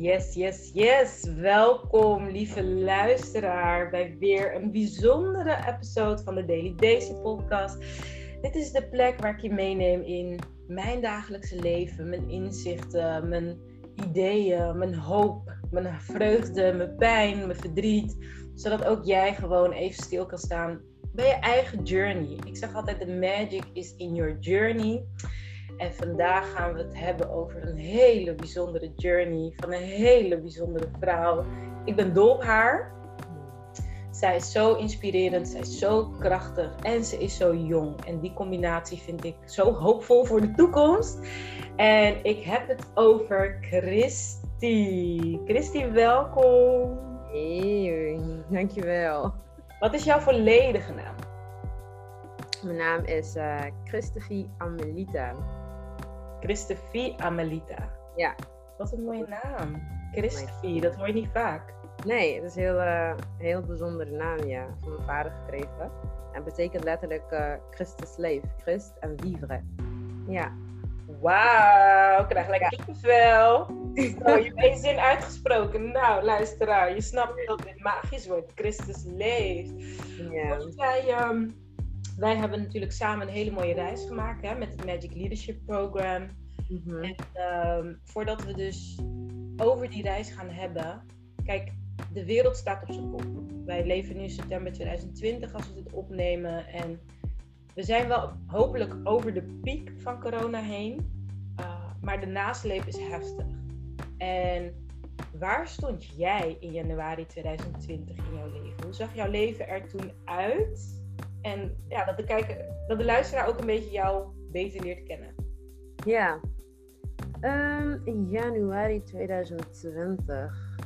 Yes, yes, yes. Welkom, lieve luisteraar, bij weer een bijzondere episode van de Daily Daisy podcast. Dit is de plek waar ik je meeneem in mijn dagelijkse leven, mijn inzichten, mijn ideeën, mijn hoop, mijn vreugde, mijn pijn, mijn verdriet. Zodat ook jij gewoon even stil kan staan bij je eigen journey. Ik zeg altijd: the magic is in your journey. En vandaag gaan we het hebben over een hele bijzondere journey van een hele bijzondere vrouw. Ik ben dol op haar. Zij is zo inspirerend, zij is zo krachtig en ze is zo jong. En die combinatie vind ik zo hoopvol voor de toekomst. En ik heb het over Christy. Christy, welkom. Hey, dankjewel. Wat is jouw volledige naam? Mijn naam is uh, Amelita. Christophe Amelita. Ja. Wat een mooie naam. Christophe, dat hoor je niet vaak. Nee, het is een heel, uh, heel bijzondere naam, ja. Van mijn vader gekregen. En betekent letterlijk uh, Christus leef. Christ en vivre. Ja. Wauw, ik krijg lekker kippenvel. Zo, je hebt zin uitgesproken. Nou, luisteraar, je snapt dat dit magisch wordt. Christus leeft. Ja. Jij, um, wij hebben natuurlijk samen een hele mooie reis gemaakt hè, met het Magic Leadership Program. Mhm. En ehm, voordat we dus over die reis gaan hebben, kijk, de wereld staat op zijn kop. Wij leven nu september 2020 als we dit opnemen. En we zijn wel hopelijk over de piek van corona heen. Uh, maar de nasleep is heftig. En waar stond jij in januari 2020 in jouw leven? Hoe zag jouw leven er toen uit? En ja, dat de, dat de luisteraar ook een beetje jou beter leert kennen. Ja. Um, in januari 2020.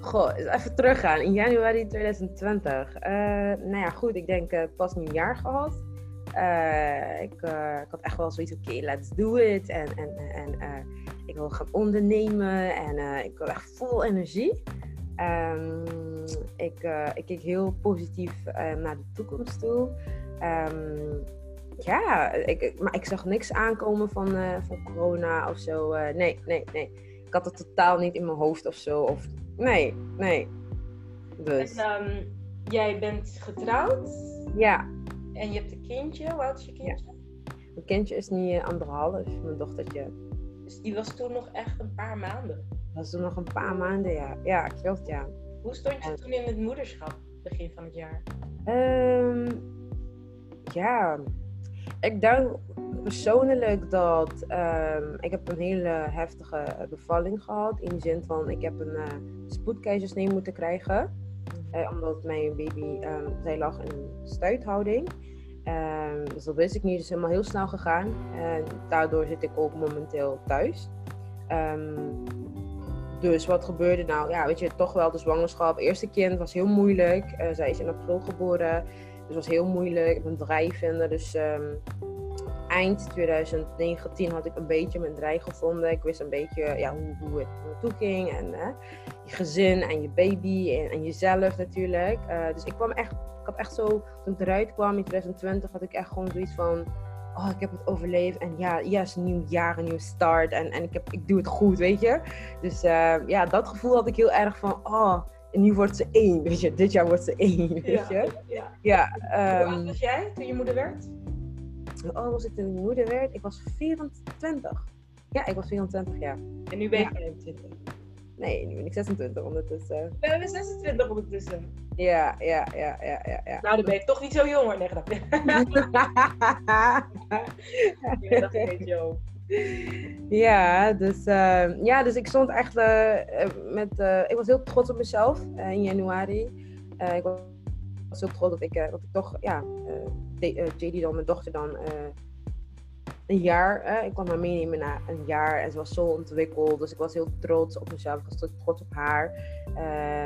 Goh, even teruggaan. In januari 2020. Uh, nou ja, goed. Ik denk uh, pas een jaar gehad. Uh, ik, ik, had echt wel zoiets, oké, let's do it. En, en, en ik wil gaan ondernemen. En ik wil echt vol energie. Um, ik, uh, ik keek heel positief uh, naar de toekomst toe. Um, ja, ik, maar ik zag niks aankomen van, uh, van corona of zo. nee, nee, nee. Ik had het totaal niet in mijn hoofd of zo. Of, nee, nee. Dus. En, um, jij bent getrouwd? Ja. En je hebt een kindje. Hoe oud is je kindje? Ja. Mijn kindje is nu anderhalf, mijn dochtertje. Dus die was toen nog echt een paar maanden? Dat was toen nog een paar maanden, ja. Ja, klopt, ja. Hoe stond je toen in het moederschap, begin van het jaar? Um, ja, ik denk persoonlijk dat um, ik heb een hele heftige bevalling gehad. In de zin van, ik heb een uh, spoedkeizersnee moeten krijgen. Uh, omdat mijn baby, um, zij lag in een stuithouding. Um, dus dat wist ik niet, dus helemaal heel snel gegaan. En daardoor zit ik ook momenteel thuis. Um, dus wat gebeurde nou? Ja, weet je, toch wel de zwangerschap. Eerste kind was heel moeilijk. Uh, zij is in april geboren. Dus was heel moeilijk. Ik ben drijvende. Dus um, eind 2019 had ik een beetje mijn draai gevonden. Ik wist een beetje ja, hoe, hoe het naartoe ging. En je gezin en je baby en, en jezelf natuurlijk. Uh, dus ik kwam echt, ik had echt zo, toen ik eruit kwam in 2020, had ik echt gewoon zoiets van oh, ik heb het overleefd. En ja, ja, een nieuw jaar, een nieuwe start. En, en ik, heb, ik doe het goed, weet je. Dus uh, ja, dat gevoel had ik heel erg van, oh, en nu wordt ze één, weet je. Dit jaar wordt ze één, weet je. Ja, ja. ja um, Hoe oud was jij toen je moeder werd? Oh, was ik toen je moeder werd? Ik was 24. Ja, ik was 24 jaar. En nu ben je 25? Nee, nu ben ik 26 ondertussen. We hebben 26 ondertussen. Ja, ja, ja, ja, ja, ja. Nou, dan ben je toch niet zo jong hoor. Nee, grapje. ja, dat is een Ja, dus, uh, ja, dus ik stond echt uh, met. Uh, ik was heel trots op mezelf in januari. ik was heel trots dat ik, dat ik toch, ja, JD dan, mijn dochter dan een jaar. Eh, ik kwam haar meenemen na een jaar en ze was zo ontwikkeld. Dus ik was heel trots op mezelf. Ik was trots op haar.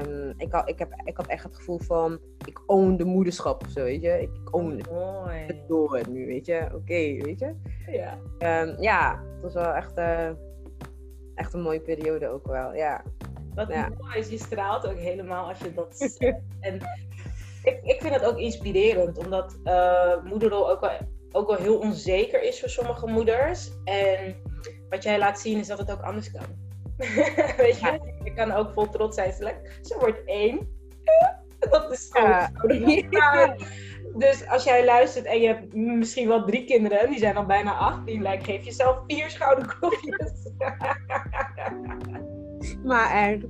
Um, ik, had, ik, heb, ik had echt het gevoel van, ik own de moederschap of zo, weet je. Ik own het. Mooi. Het door nu, weet je. Oké, okay, weet je. Ja. Um, ja, het was wel echt, uh, echt een mooie periode ook wel, ja. Wat ja. mooi is, je straalt ook helemaal als je dat zegt. en ik, ik vind het ook inspirerend, omdat uh, moederrol ook wel ook wel heel onzeker is voor sommige moeders. En wat jij laat zien is dat het ook anders kan. Weet je, je kan ook vol trots zijn. Ze wordt één. Dat is. Ja. Dus als jij luistert en je hebt misschien wel drie kinderen, die zijn al bijna 18, like, geef jezelf vier schouderklopjes. maar echt.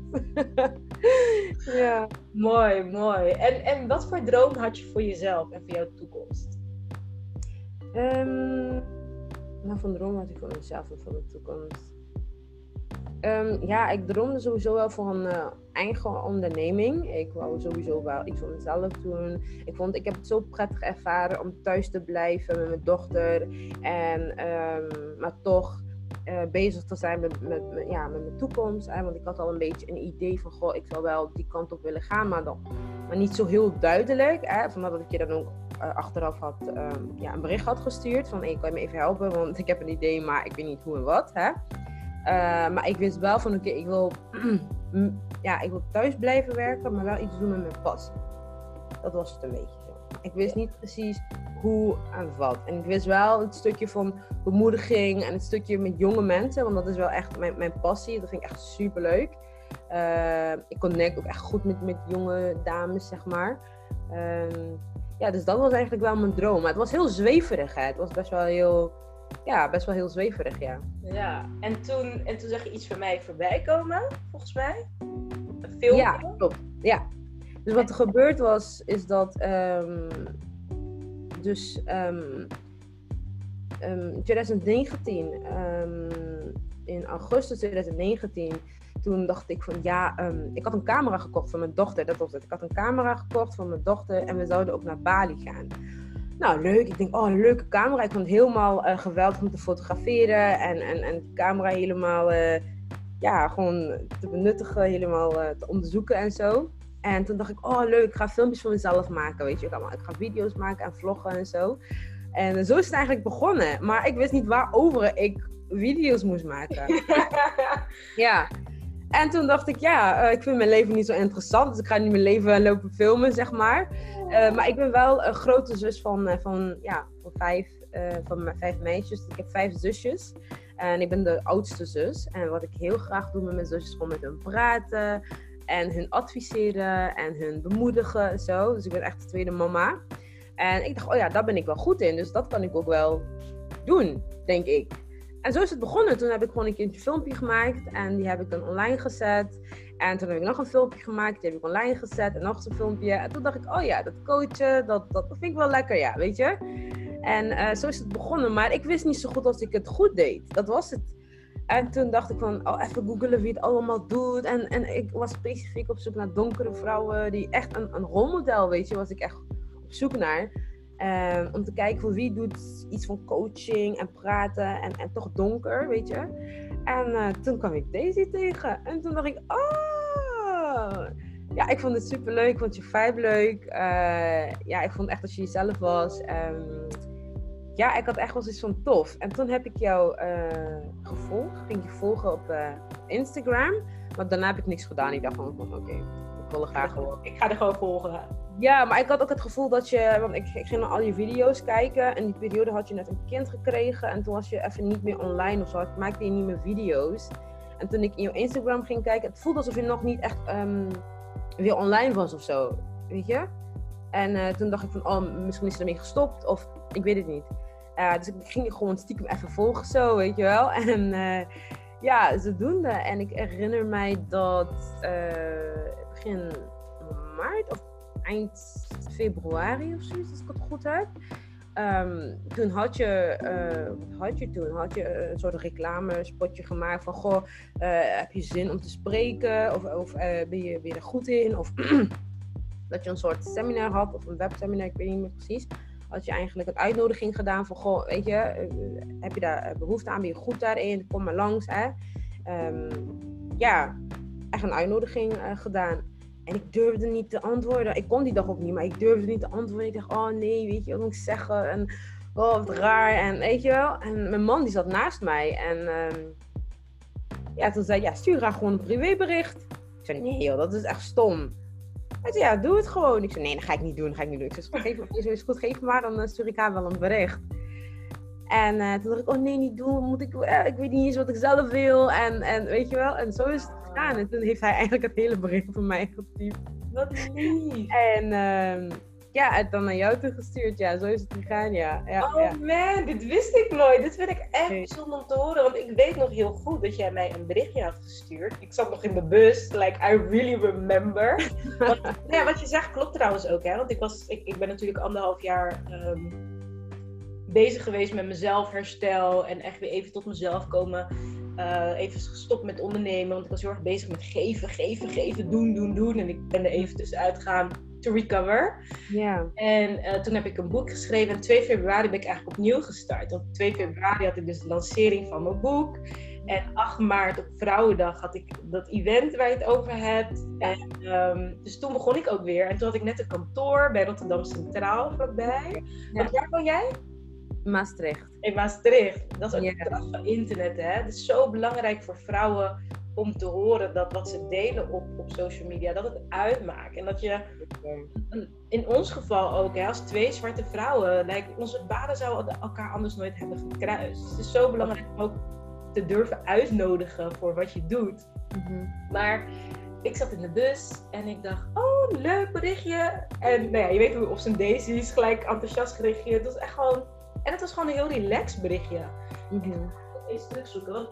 ja. Mooi, mooi. En, en wat voor droom had je voor jezelf en voor jouw toekomst? Um, nou, van droom had ik voor mezelf en voor mijn toekomst. Um, ja, ik droomde sowieso wel voor een uh, eigen onderneming. Ik wou sowieso wel iets voor mezelf doen. Ik, vond, ik heb het zo prettig ervaren om thuis te blijven met mijn dochter. En, um, maar toch uh, bezig te zijn met, met, ja, met mijn toekomst. Hè? Want ik had al een beetje een idee van, goh, ik zou wel die kant op willen gaan. Maar, dan, maar niet zo heel duidelijk. Hè? Vandaar dat ik je dan ook uh, achteraf had, um, ja, een bericht had gestuurd. Van, hey, kan je me even helpen? Want ik heb een idee, maar ik weet niet hoe en wat. Hè? Uh, maar ik wist wel van oké, ik wil ja, ik wil thuis blijven werken, maar wel iets doen met mijn passie. Dat was het een beetje. Ik wist niet precies hoe en wat. En ik wist wel het stukje van bemoediging en het stukje met jonge mensen, want dat is wel echt mijn, mijn passie. Dat vind ik echt super leuk. Uh, ik connect ook echt goed met, met jonge dames, zeg maar. Uh, ja, dus dat was eigenlijk wel mijn droom. Maar het was heel zweverig, hè. Het was best wel heel ja, best wel heel zweverig, ja. Ja, en toen, en toen zag je iets van mij voorbij komen, volgens mij? Een filmpje? Ja, klopt. Ja. Dus wat er gebeurd was, is dat... Um, dus um, um, 2019, in augustus 2019 toen dacht ik van ja, ik had een camera gekocht van mijn dochter. Dat was het. Ik had een camera gekocht van mijn dochter en we zouden ook naar Bali gaan. Nou, leuk. Ik denk, oh, een leuke camera. Ik vond het helemaal uh, geweldig om te fotograferen. En, en, en de camera helemaal, uh, ja, gewoon te benuttigen. Helemaal uh, te onderzoeken en zo. En toen dacht ik, oh, leuk. Ik ga filmpjes voor mezelf maken, weet je. Ik ga video's maken en vloggen en zo. En zo is het eigenlijk begonnen. Maar ik wist niet waarover ik video's moest maken. ja. En toen dacht ik, ja, ik vind mijn leven niet zo interessant. Dus ik ga niet mijn leven lopen filmen, zeg maar. Uh, maar ik ben wel een grote zus van, uh, van, ja, van, vijf, van vijf meisjes. Ik heb vijf zusjes. En ik ben de oudste zus. En wat ik heel graag doe met mijn zusjes, gewoon met hun praten. En hun adviseren en hun bemoedigen en zo. Dus ik ben echt de tweede mama. En ik dacht, oh ja, daar ben ik wel goed in. Dus dat kan ik ook wel doen, denk ik. En zo is het begonnen. Toen heb ik gewoon een keertje een filmpje gemaakt. En die heb ik dan online gezet. En toen heb ik nog een filmpje gemaakt, die heb ik online gezet en nog zo'n filmpje. En toen dacht ik, oh ja, dat coachen, dat, dat vind ik wel lekker, ja, weet je. En uh, zo is het begonnen, maar ik wist niet zo goed als ik het goed deed. Dat was het. En toen dacht ik van, oh, even googelen wie het allemaal doet. En, en ik was specifiek op zoek naar donkere vrouwen, die echt een, een rolmodel, weet je, was ik echt op zoek naar. Um, om te kijken voor wie doet iets van coaching en praten en, en toch donker, weet je. En uh, toen kwam ik Daisy tegen. En toen dacht ik, oh! Ja, ik vond het super leuk. Ik vond je vibe leuk. Uh, ja, ik vond echt dat je jezelf was. Um, ja, ik had echt wel zoiets van tof. En toen heb ik jou uh, gevolgd. Ging je volgen op Instagram. Maar daarna heb ik niks gedaan. Ik dacht van, oké, okay, ik wil er graag gewoon. Ik ga er gewoon volgen. Ja, maar ik had ook het gevoel dat je, want ik, ik ging naar al je video's kijken. En die periode had je net een kind gekregen. En toen was je even niet meer online of zo. Ik maakte je niet meer video's. En toen ik in je Instagram ging kijken, het voelde alsof je nog niet echt um, weer online was of zo. Weet je? En uh, toen dacht ik van, oh, misschien is ze ermee gestopt. Of ik weet het niet. Uh, dus ik ging gewoon stiekem even volgen zo, weet je wel. En uh, ja, zodoende. En ik herinner mij dat begin maart of eind februari of zoiets, als ik het goed heb. Um, toen had je, had je toen? Had je een soort reclamespotje gemaakt van, goh, heb je zin om te spreken? Of, of ben, je, ben je er goed in? Of dat je een soort seminar had, of een webseminar, ik weet niet meer precies. Had je eigenlijk een uitnodiging gedaan van, weet je, heb je daar behoefte aan? Ben je goed daarin? Kom maar langs, hè? Um, ja, echt een uitnodiging gedaan. En ik durfde niet te antwoorden. Ik kon die dag ook niet, maar ik durfde niet te antwoorden. Ik dacht, oh nee, weet je wat moet ik zeggen? En oh, wat raar. En weet je wel. En mijn man die zat naast mij. En uh, ja, toen zei ja, stuur graag gewoon een privébericht. Ik zei, nee joh, dat is echt stom. Hij zei, ja, doe het gewoon. Ik zei, nee, dat ga ik niet doen, dat ga ik niet doen. Ik zei, geef, is goed, geef maar, dan stuur ik haar wel een bericht. En uh, toen dacht ik, oh nee, niet doen. Moet ik, uh, ik weet niet eens wat ik zelf wil. En, en weet je wel, en zo is het gegaan. En toen heeft hij eigenlijk het hele bericht van mij getypt. Wat lief. En uh, ja, het dan naar jou toegestuurd. Ja, zo is het gegaan, ja. ja oh ja. man, dit wist ik nooit. Dit vind ik echt bijzonder om te horen. Want ik weet nog heel goed dat jij mij een berichtje had gestuurd. Ik zat nog in de bus. Like, I really remember. want, ja, wat je zegt klopt trouwens ook, hè. Want ik, was, ik, ik ben natuurlijk anderhalf jaar... Um, bezig geweest met mezelf herstel en echt weer even tot mezelf komen. Uh, even gestopt met ondernemen, want ik was heel erg bezig met geven, geven, geven, doen, doen, doen. En ik ben er even tussenuit gegaan to recover. Ja. En uh, toen heb ik een boek geschreven en 2 februari ben ik eigenlijk opnieuw gestart. Want 2 februari had ik dus de lancering van mijn boek. En 8 maart op Vrouwendag had ik dat event waar je het over hebt. En, um, dus toen begon ik ook weer. En toen had ik net een kantoor bij Rotterdam Centraal vlakbij. Ja. Want waar woon jij? Maastricht. In Maastricht. Dat is ook ja. de kracht van internet. Hè? Het is zo belangrijk voor vrouwen om te horen dat wat ze delen op, op social media, dat het uitmaakt. En dat je, in ons geval ook, hè, als twee zwarte vrouwen, like, onze baden zouden elkaar anders nooit hebben gekruist. Dus het is zo belangrijk om ook te durven uitnodigen voor wat je doet. Mm -hmm. Maar ik zat in de bus en ik dacht, oh, leuk berichtje. En nou ja, je weet hoe op zijn daisies gelijk enthousiast gereageerd. Dat is echt gewoon en het was gewoon een heel relaxed berichtje. Mm -hmm. Ik eens terugzoeken.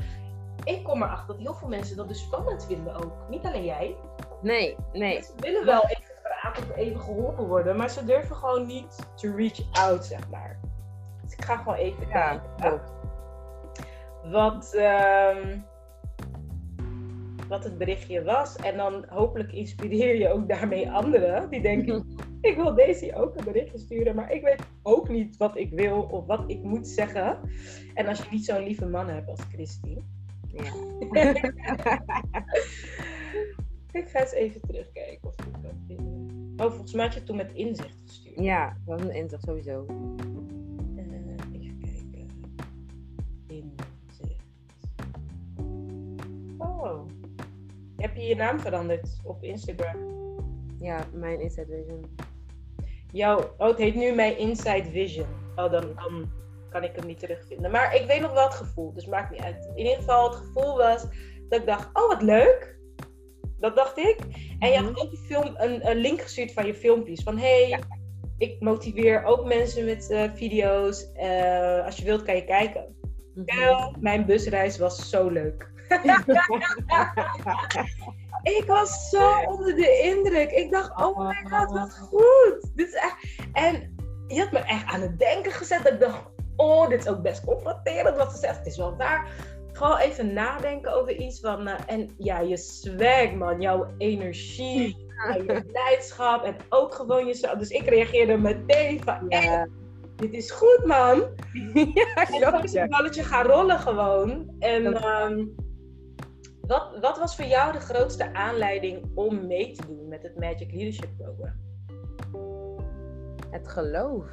Ik kom erachter dat heel veel mensen dat dus spannend vinden ook. Niet alleen jij. Nee, nee. Ze willen wel even praten of even geholpen worden, maar ze durven gewoon niet to reach out, zeg maar. Dus ik ga gewoon even ja, kijken. Wat, um, wat het berichtje was. En dan hopelijk inspireer je ook daarmee anderen. Die denken, ik wil Daisy ook een berichtje sturen, maar ik weet ook niet wat ik wil of wat ik moet zeggen. En als je niet zo'n lieve man hebt als Christine. Ja. ik ga eens even terugkijken of ik dat vinden. Oh, volgens mij had je toen met inzicht gestuurd. Ja, dat was een inzicht sowieso. Uh, even kijken. Inzicht. Oh. Heb je je naam veranderd op Instagram? Ja, mijn Inside Vision. Jouw, oh, het heet nu mijn Inside Vision. Oh, dan, dan kan ik hem niet terugvinden. Maar ik weet nog wel het gevoel, dus maakt niet uit. In ieder geval, het gevoel was dat ik dacht, oh wat leuk. Dat dacht ik. En je had ook een, film, een, een link gestuurd van je filmpjes. Van hey, ja. ik motiveer ook mensen met uh, video's. Uh, als je wilt, kan je kijken. Mm -hmm. mijn busreis was zo leuk. ik was zo onder de indruk. Ik dacht, oh my god, wat goed. Dit is echt... En je had me echt aan het denken gezet. Dat ik dacht, oh, dit is ook best confronterend wat ze zegt. Het is wel waar. Gewoon even nadenken over iets van... Uh, en ja, je swag, man. Jouw energie. En je blijdschap. En ook gewoon jezelf. Dus ik reageerde meteen van... Ja. dit is goed, man. ja, en is het balletje gaan rollen gewoon. En... Um, wat, wat was voor jou de grootste aanleiding om mee te doen met het Magic Leadership Program? Het geloof.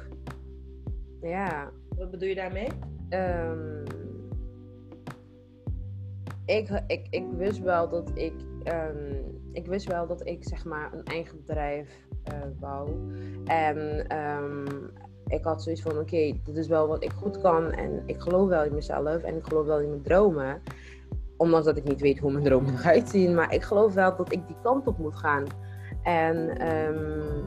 Ja. Wat bedoel je daarmee? Um, ik, ik, ik wist wel dat ik, um, ik wist wel dat ik zeg maar een eigen bedrijf uh, wou. En um, ik had zoiets van: oké, okay, dit is wel wat ik goed kan. En ik geloof wel in mezelf en ik geloof wel in mijn dromen. Ondanks dat ik niet weet hoe mijn dromen eruit zien. Maar ik geloof wel dat ik die kant op moet gaan. En um,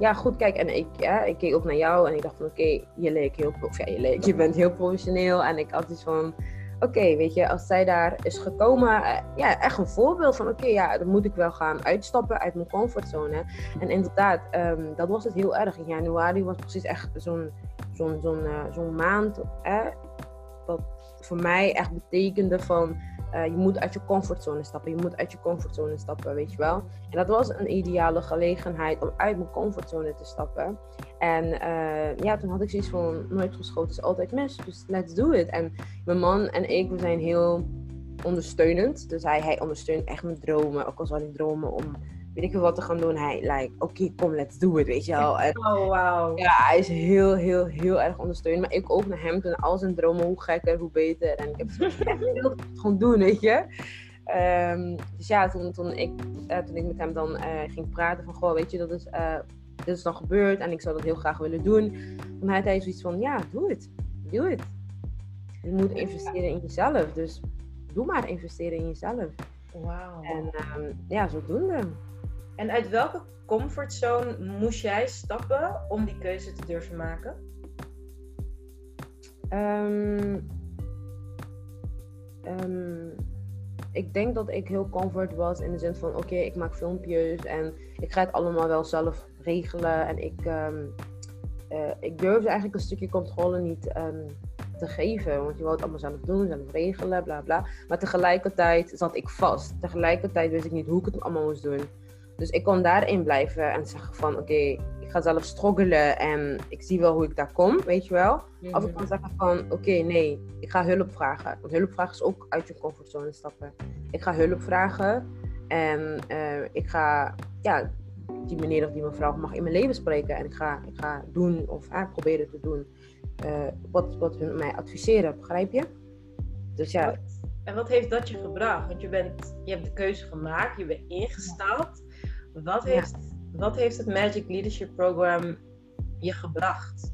ja, goed, kijk. En ik, ja, ik keek ook naar jou en ik dacht van oké, je leek heel... Of ja, je leek, je bent heel professioneel. En ik had iets van... Oké, weet je, als zij daar is gekomen, uh, ja, echt een voorbeeld van, oké, ja, dan moet ik wel gaan uitstappen uit mijn comfortzone. En inderdaad, um, dat was het heel erg. In januari was precies echt zo'n zo'n zo'n uh, zo'n maand, dat voor mij echt betekende van, uh, je moet uit je comfortzone stappen. Je moet uit je comfortzone stappen, weet je wel. En dat was een ideale gelegenheid om uit mijn comfortzone te stappen. En uh, ja, toen had ik zoiets van, nooit geschoten is altijd mis. Dus let's do it. En mijn man en ik, we zijn heel ondersteunend. Dus hij, hij ondersteunt echt mijn dromen. Ook al zou ik dromen om weet ik veel wat te gaan doen. Hij, like, oké, okay, kom, let's do it, weet je wel. En, oh, wow. Ja, hij is heel, heel, heel erg ondersteunend. Maar ik ook naar hem. Toen al zijn dromen, hoe gekker, hoe beter. En ik heb het gewoon doen, weet je. Um, dus ja, toen, toen, ik, uh, toen ik met hem dan uh, ging praten van, goh, weet je, dat is, uh, dit is dan gebeurd en ik zou dat heel graag willen doen. Dan had hij zoiets van, ja, doe het. Doe het. Je moet investeren in jezelf. Dus doe maar investeren in jezelf. Wauw. En ehm, ja, zodoende. En uit welke comfortzone moest jij stappen om die keuze te durven maken? Ehm, ehm, ik denk dat ik heel comfort was in de zin van: oké, ik maak filmpjes en ik ga het allemaal wel zelf regelen. En ik, um, uh, ik durfde eigenlijk een stukje controle niet te geven. Want je wou het allemaal zelf doen, zelf regelen, bla bla. Maar tegelijkertijd zat ik vast. Tegelijkertijd wist ik niet hoe ik het allemaal moest doen. Dus ik kon daarin blijven en zeggen van oké, ik ga zelf struggelen en ik zie wel hoe ik daar kom, weet je wel. Mm Of ik kan zeggen van oké, nee, ik ga hulp vragen. Want hulp vragen is ook uit je comfortzone stappen. Ik ga hulp vragen en uh, ik ga, ja, die meneer of die mevrouw mag in mijn leven spreken. En ik ga, ik ga doen of uh, proberen te doen uh, wat, wat hun mij adviseren, begrijp je? Dus ja. En wat heeft dat je gebracht? Want je, bent, je hebt de keuze gemaakt, je bent ingestapt. Wat heeft, wat heeft het Magic Leadership Program je gebracht?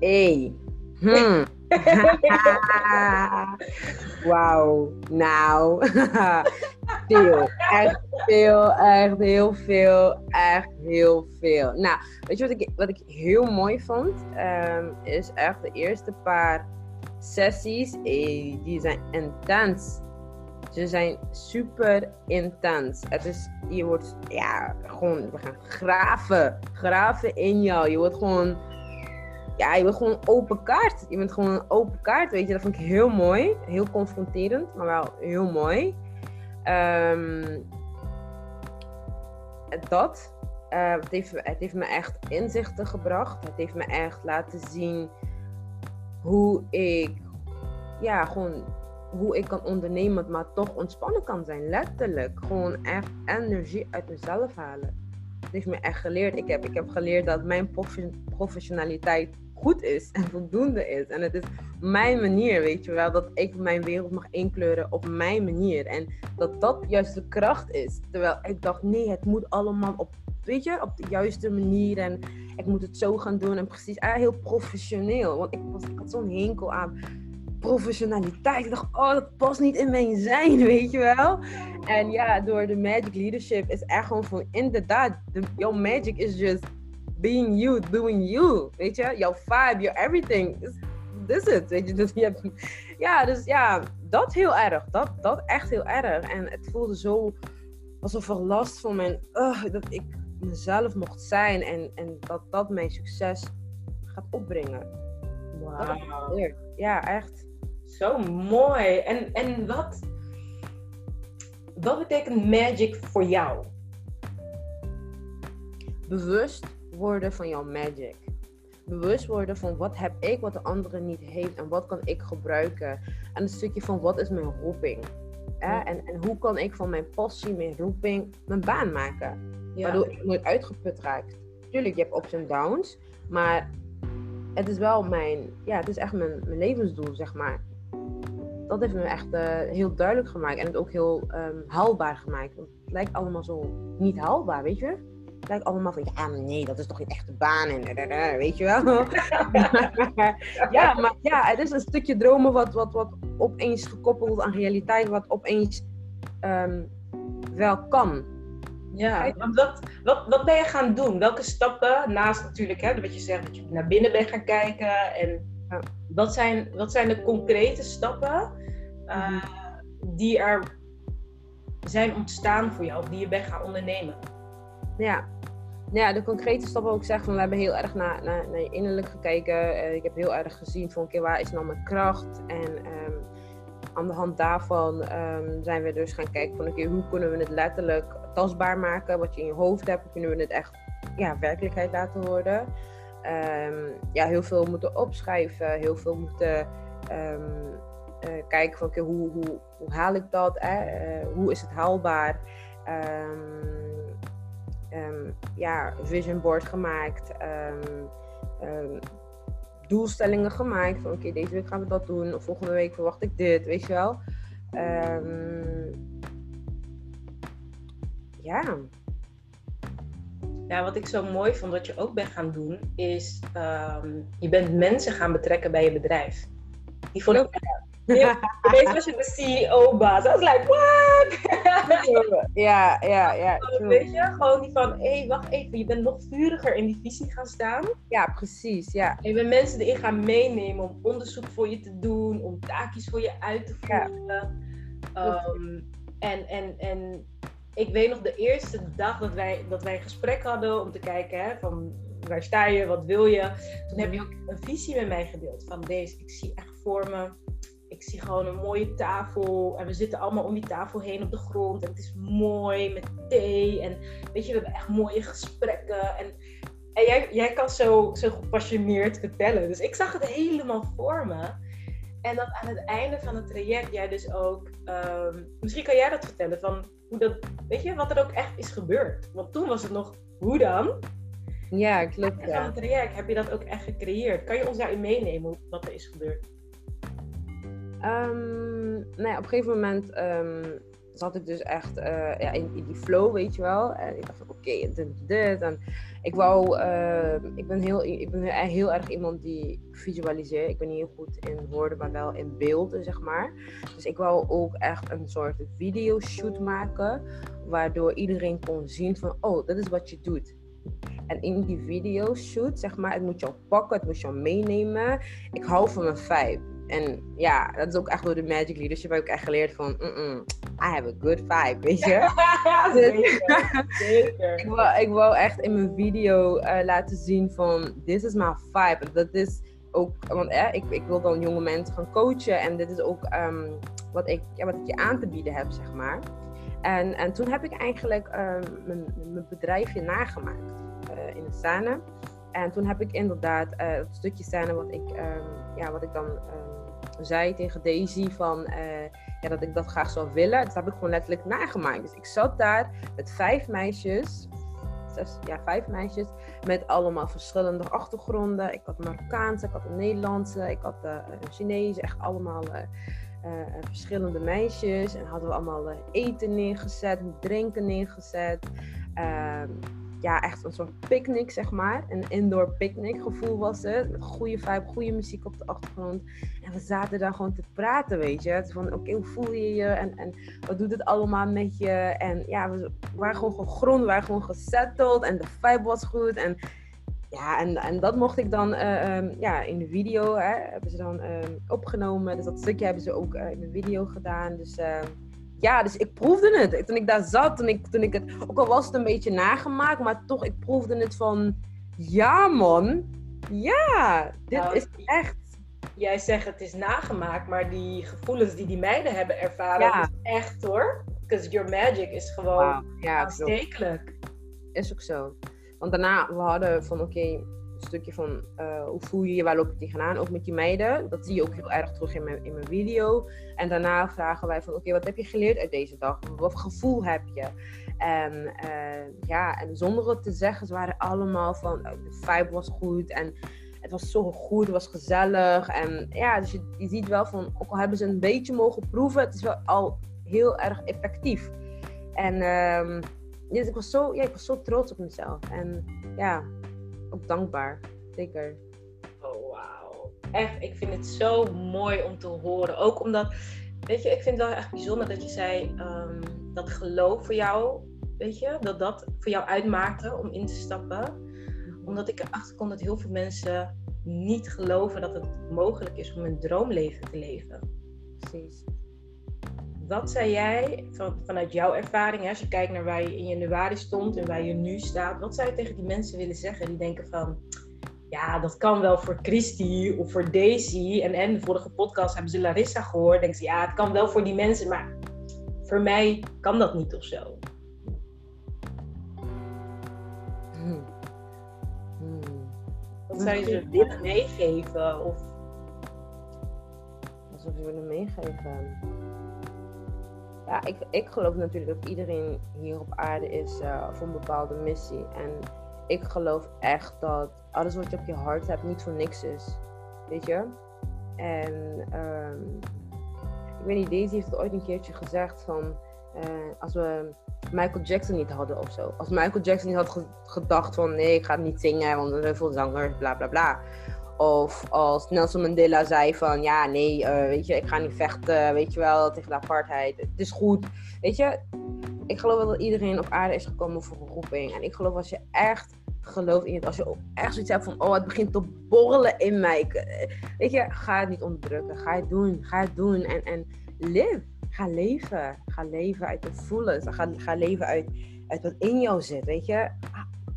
Hey. Hmm. Wauw. Nou. veel. Echt veel. Echt heel veel. Echt heel veel. Nou, weet je wat ik, wat ik heel mooi vond? Um, is echt de eerste paar sessies. Hey, die zijn intens. Ze zijn super intens. Het is, je wordt, ja, gewoon, we gaan graven. Graven in jou. Je wordt gewoon, ja, je wordt gewoon open kaart. Je bent gewoon een open kaart, weet je. Dat vind ik heel mooi. Heel confronterend, maar wel heel mooi. Um, dat. Uh, het, heeft, het heeft me echt inzichten gebracht. Het heeft me echt laten zien hoe ik, ja, gewoon hoe ik kan ondernemen, maar toch ontspannen kan zijn. Letterlijk. Gewoon echt energie uit mezelf halen. Het heeft me echt geleerd. Ik heb, ik heb geleerd dat mijn professionaliteit goed is en voldoende is. En het is mijn manier, weet je wel. Dat ik mijn wereld mag inkleuren op mijn manier. En dat dat juist de kracht is. Terwijl ik dacht, nee, het moet allemaal op, weet je, op de juiste manier. En ik moet het zo gaan doen. En precies, ah, heel professioneel. Want ik, was, had zo'n henkel aan professionaliteit. Ik dacht, oh, dat past niet in mijn zijn, weet je wel. En ja, door de Magic Leadership is echt gewoon van, inderdaad, de, jouw magic is just being you, doing you. Weet je, jouw vibe, your everything. This is it, weet je. Dus je hebt, ja, dus ja, dat heel erg. Dat, dat echt heel erg. En het voelde zo alsof er last van mijn, uh, dat ik mezelf mocht zijn. En, en dat dat mijn succes gaat opbrengen. Wow. Ja, echt. Zo mooi. En, en wat, wat betekent magic voor jou? Bewust worden van jouw magic. Bewust worden van wat heb ik wat de andere niet heeft en wat kan ik gebruiken. En een stukje van wat is mijn roeping. En, en hoe kan ik van mijn passie, mijn roeping, mijn baan maken. Waardoor ik nooit uitgeput raak. Tuurlijk, je hebt ups en downs. Maar het is wel mijn, ja, het is echt mijn, mijn levensdoel, zeg maar. Dat heeft me echt uh, heel duidelijk gemaakt en het ook heel um, haalbaar gemaakt. Want het lijkt allemaal zo niet haalbaar, weet je? Het lijkt allemaal van, ja, nee, dat is toch geen echte baan en weet je wel. ja, maar ja, het is een stukje dromen wat, wat, wat opeens gekoppeld aan realiteit, wat opeens um, wel kan. Ja, want wat, wat, wat ben je gaan doen? Welke stappen, naast natuurlijk hè, wat je zegt, dat je naar binnen bent gaan kijken. En wat, zijn, wat zijn de concrete stappen uh, die er zijn ontstaan voor jou, of die je bent gaan ondernemen? Ja, ja, de concrete stappen ook zeggen van we hebben heel erg naar, naar, naar je innerlijk gekeken. Uh, ik heb heel erg gezien van oké, waar is nou mijn kracht? En um, aan de hand daarvan um, zijn we dus gaan kijken van oké, hoe kunnen we het letterlijk tastbaar maken? Wat je in je hoofd hebt, hoe kunnen we het echt ja, werkelijkheid laten worden? Um, ja, heel veel moeten opschrijven, heel veel moeten uh, kijken van hoe, hoe, hoe haal ik dat? Hè? Uh, hoe is het haalbaar? um, ja, vision board gemaakt. Doelstellingen gemaakt. Van oké, deze week gaan we dat doen. Volgende week verwacht ik dit, weet je wel. ja. Ja, wat ik zo mooi vond dat je ook bent gaan doen, is je bent mensen gaan betrekken bij je bedrijf. Die vond ik Ineens was je de CEO-baas. I was like, what? ja, ja, ja. Weet je, gewoon die van, hé, hey, wacht even, je bent nog vuriger in die visie gaan staan. Ja, precies, ja. En je bent mensen erin gaan meenemen om onderzoek voor je te doen, om taakjes voor je uit te voeren. Ehm, en, en, en ik weet nog de eerste dag dat wij, dat wij een gesprek hadden om te kijken hè, van waar sta je, wat wil je. Toen heb je ook een visie met mij gedeeld van deze, ik zie echt voor me ik zie gewoon een mooie tafel. En we zitten allemaal om die tafel heen op de grond. En het is mooi met thee. En weet je, we hebben echt mooie gesprekken. En, en jij, jij kan zo, zo gepassioneerd vertellen. Dus ik zag het helemaal voor me. En dat aan het einde van het traject jij dus ook... Ehm, misschien kan jij dat vertellen van hoe dat... Weet je, wat er ook echt is gebeurd. Want toen was het nog, hoe dan? Ja, klopt. En van het traject heb je dat ook echt gecreëerd. Kan je ons daarin meenemen wat er is gebeurd? Um, nou ja, op een gegeven moment um, zat ik dus echt uh, ja, in, die flow, weet je wel. En ik dacht oké, okay, dit, dit. En ik wou, uh, ik ben, heel, ik ben heel erg iemand die visualiseert. Ik ben niet heel goed in woorden, maar wel in beelden, zeg maar. Dus ik wou ook echt een soort videoshoot maken. Waardoor iedereen kon zien van, oh, dat is wat je doet. En in die videoshoot, zeg maar, het moet jou pakken, het moet jou meenemen. Ik hou van een vibe. En ja, dat is ook echt door de Magic Leadership heb ik echt geleerd van, mm -mm, I have a good vibe, weet je? zeker, zeker. ik, wou, ik wou echt in mijn video uh, laten zien van, this is my vibe. Dat is ook, want eh, ik, ik wil dan jonge mensen gaan coachen en dit is ook um, wat, ik, ja, wat ik je aan te bieden heb, zeg maar. En, en toen heb ik eigenlijk um, mijn, mijn bedrijfje nagemaakt uh, in de scène. En toen heb ik inderdaad uh, het stukje scène wat ik, um, ja, wat ik dan zei tegen Daisy van, uh, ja, dat ik dat graag zou willen. Dat heb ik gewoon letterlijk nagemaakt. Dus ik zat daar met vijf meisjes, zes, ja, vijf meisjes, met allemaal verschillende achtergronden. Ik had Marokkaanse, ik had een Nederlandse, ik had uh, een Chinese, echt allemaal uh, verschillende meisjes. En hadden we allemaal eten neergezet, drinken neergezet. Ehm, ja, echt een soort picknick, zeg maar. Een indoor picknick gevoel was het. Goede vibe, goede muziek op de achtergrond. En we zaten daar gewoon te praten, weet je. Het van, oké, hoe voel je je? En, en wat doet het allemaal met je? En ja, we waren gewoon gegrond, we waren gewoon gesetteld. En de vibe was goed. En ja, en, en dat mocht ik dan uh, um, ja, in de video, hè, hebben ze dan uh, opgenomen. Dus dat stukje hebben ze ook uh, in de video gedaan. Dus ehm, ja, dus ik proefde het. Toen ik daar zat, toen ik, toen ik het, ook al was het een beetje nagemaakt, maar toch, ik proefde het van, ja man, ja, dit nou, is echt. Jij zegt het is nagemaakt, maar die gevoelens die die meiden hebben ervaren, ja. is echt hoor. Because your magic is gewoon wow. ja, aanstekelijk. Is ook zo. Want daarna, we hadden van oké, stukje van uh, hoe voel je je, waar loop je tegenaan, ook met die meiden. Dat zie je ook heel erg terug in mijn, in mijn video. En daarna vragen wij van oké, wat heb je geleerd uit deze dag? Wat gevoel heb je? En uh, ja, en zonder het te zeggen, ze waren allemaal van uh, de vibe was goed en het was zo goed, het was gezellig. En ja, dus je, je ziet wel van, ook al hebben ze een beetje mogen proeven, het is wel al heel erg effectief. En um, dus ik was, zo, ja, ik was zo trots op mezelf. En ja, ook dankbaar. Zeker. Oh, wauw. Echt, ik vind het zo mooi om te horen. Ook omdat, weet je, ik vind het wel echt bijzonder dat je zei um, dat geloof voor jou, weet je, dat dat voor jou uitmaakte om in te stappen. Omdat ik erachter kom dat heel veel mensen niet geloven dat het mogelijk is om een droomleven te leven. Precies. Wat zei jij van, vanuit jouw ervaring, hè, als je kijkt naar waar je in januari stond en waar je nu staat, wat zou je tegen die mensen willen zeggen die denken van, ja, dat kan wel voor Christy of voor Daisy. En, en de vorige podcast hebben ze Larissa gehoord. Denken ze, ja, het kan wel voor die mensen, maar voor mij kan dat niet of zo. Hmm. Hmm. Wat zou je ze willen meegeven? Of... Wat zou je willen meegeven? Ja, ik, ik geloof natuurlijk dat iedereen hier op aarde is uh, voor een bepaalde missie. En ik geloof echt dat alles wat je op je hart hebt niet voor niks is. Weet je? En um, ik weet niet, Daisy heeft het ooit een keertje gezegd van uh, als we Michael Jackson niet hadden of zo. Als Michael Jackson niet had gedacht van nee, ik ga niet zingen, want er zijn veel zangers, bla bla bla. Of als Nelson Mandela zei van ja, nee, eh, weet je, ik ga niet vechten, weet je wel, tegen de apartheid. Het is goed. Weet je, ik geloof wel dat iedereen op aarde is gekomen voor een roeping. En ik geloof als je echt gelooft in het, als je echt zoiets hebt van, oh, het begint te borrelen in mij. Weet je, ga het niet onderdrukken. Ga het doen. Ga het doen. En, en live. Ga leven. Ga leven uit het voelen. Ga, ga leven uit, uit wat in jou zit. Weet je,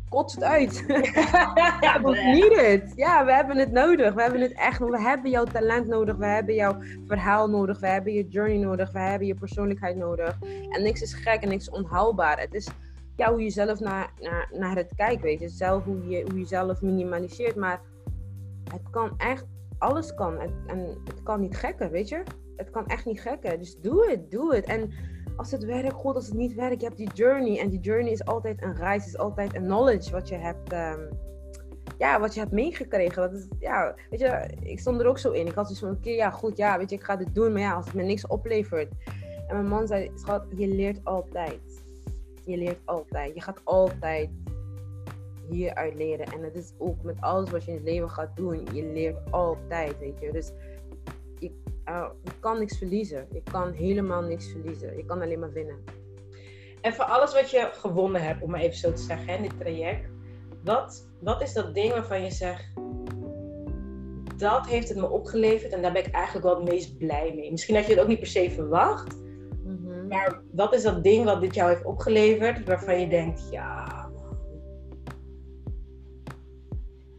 kots het uit. ja, we need it. Ja, we hebben het nodig. We hebben het echt We hebben jouw talent nodig. We hebben jouw verhaal nodig. We hebben je journey nodig. We hebben je persoonlijkheid nodig. En niks is gek en niks is onhaalbaar. Het is ja, hoe je zelf naar, naar, naar het kijkt, weet je. Zelf hoe je, hoe je zelf minimaliseert. Maar het kan echt, alles kan. En het kan niet gekken, weet je. Het kan echt niet gekken. Dus doe het, doe het. En als het werkt, goed. Als het niet werkt, je hebt die journey. En die journey is altijd een reis, is altijd een knowledge wat je hebt, um, ja, wat je hebt meegekregen. Dat is, ja, weet je, ik stond er ook zo in. Ik had dus van, oké, ja, goed, ja, weet je, ik ga dit doen. Maar ja, als het me niks oplevert. En mijn man zei, schat, je leert altijd. Je leert altijd. Je gaat altijd hieruit leren. En het is ook met alles wat je in het leven gaat doen. Je leert altijd, weet je. Dus uh, je kan niks verliezen. Je kan helemaal niks verliezen. Je kan alleen maar winnen. En voor alles wat je gewonnen hebt, om maar even zo te zeggen, in dit traject. Wat, wat is dat ding waarvan je zegt, dat heeft het me opgeleverd en daar ben ik eigenlijk wel het meest blij mee. Misschien had je het ook niet per se verwacht, mhm. maar wat is dat ding wat dit jou heeft opgeleverd waarvan je denkt, ja.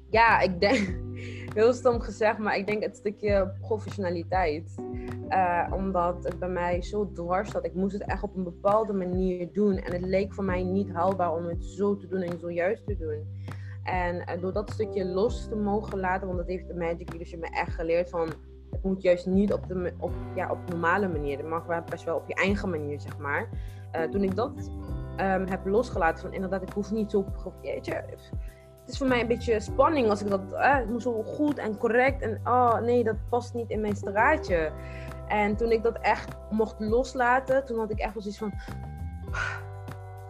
Ja, ik denk, heel stom gezegd, maar ik denk het stukje professionaliteit. Uh, omdat het bij mij zo dwars zat. Ik moest het echt op een bepaalde manier doen. En het leek voor mij niet haalbaar om het zo te doen en zo juist te doen. En uh, door dat stukje los te mogen laten, want dat heeft de Magic Leadership me echt geleerd van... Het moet juist niet op de op, ja, op normale manier. Het mag wel best wel op je eigen manier, zeg maar. Uh, toen ik dat um, heb losgelaten, van inderdaad, ik hoef niet zo... Weet is voor mij een beetje spanning als ik dat. Eh, het moet zo goed en correct. En oh nee, dat past niet in mijn straatje. En toen ik dat echt mocht loslaten, toen had ik echt wel zoiets van.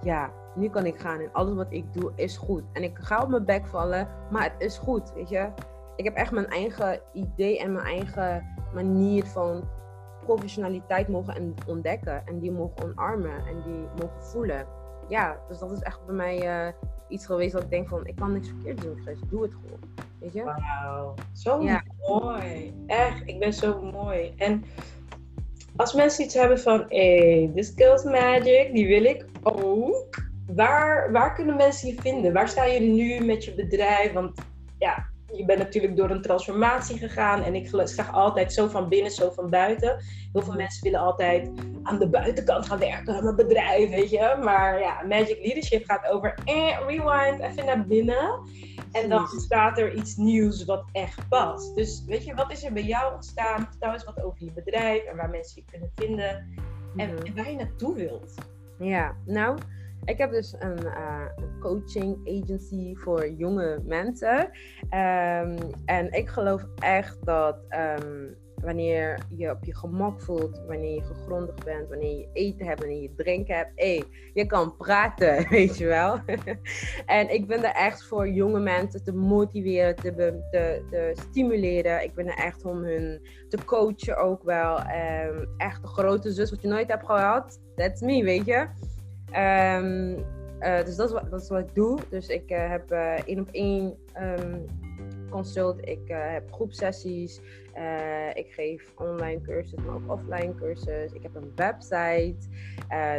Ja, nu kan ik gaan en alles wat ik doe is goed. En ik ga op mijn bek vallen, maar het is goed, weet je. Ik heb echt mijn eigen idee en mijn eigen manier van professionaliteit mogen ontdekken. En die mogen omarmen en die mogen voelen. Ja, dus dat is echt bij mij uh, iets geweest dat ik denk van, ik kan niks verkeerd doen, Chris. Doe het gewoon. Weet je? Wauw. Zo mooi. Echt, ik ben zo mooi. En als mensen iets hebben van, hey, Skills Magic, die wil ik ook. Waar, waar kunnen mensen je vinden? Waar sta je nu met je bedrijf? Want ja, je bent natuurlijk door een transformatie gegaan. En ik zeg altijd zo van binnen, zo van buiten. Heel veel mensen willen altijd aan de buitenkant gaan werken, aan een bedrijf, weet je. Maar ja, Magic Leadership gaat over eh, rewind, even naar binnen. En dan staat er iets nieuws wat echt past. Dus weet je, wat is er bij jou ontstaan? Vertel eens wat over je bedrijf en waar mensen je kunnen vinden. En, mhm. en waar je naartoe wilt. Ja, nou, ik heb dus een, uh, een coaching agency voor jonge mensen. Um, en ik geloof echt dat um, wanneer je op je gemak voelt, wanneer je gegrondig bent, wanneer je eten hebt, wanneer je drinken hebt, hey, je kan praten, weet je wel. en ik ben er echt voor jonge mensen te motiveren, te, te, te, stimuleren. Ik ben er echt om hun te coachen ook wel. Um, echt de grote zus wat je nooit hebt gehad. That's me, weet je. Um, dus dat is, wat, dat is, wat, ik doe. Dus ik uh, heb uh, één op één um, consult. Ik heb groepsessies. ik geef online cursussen, maar ook offline cursussen. Ik heb een website.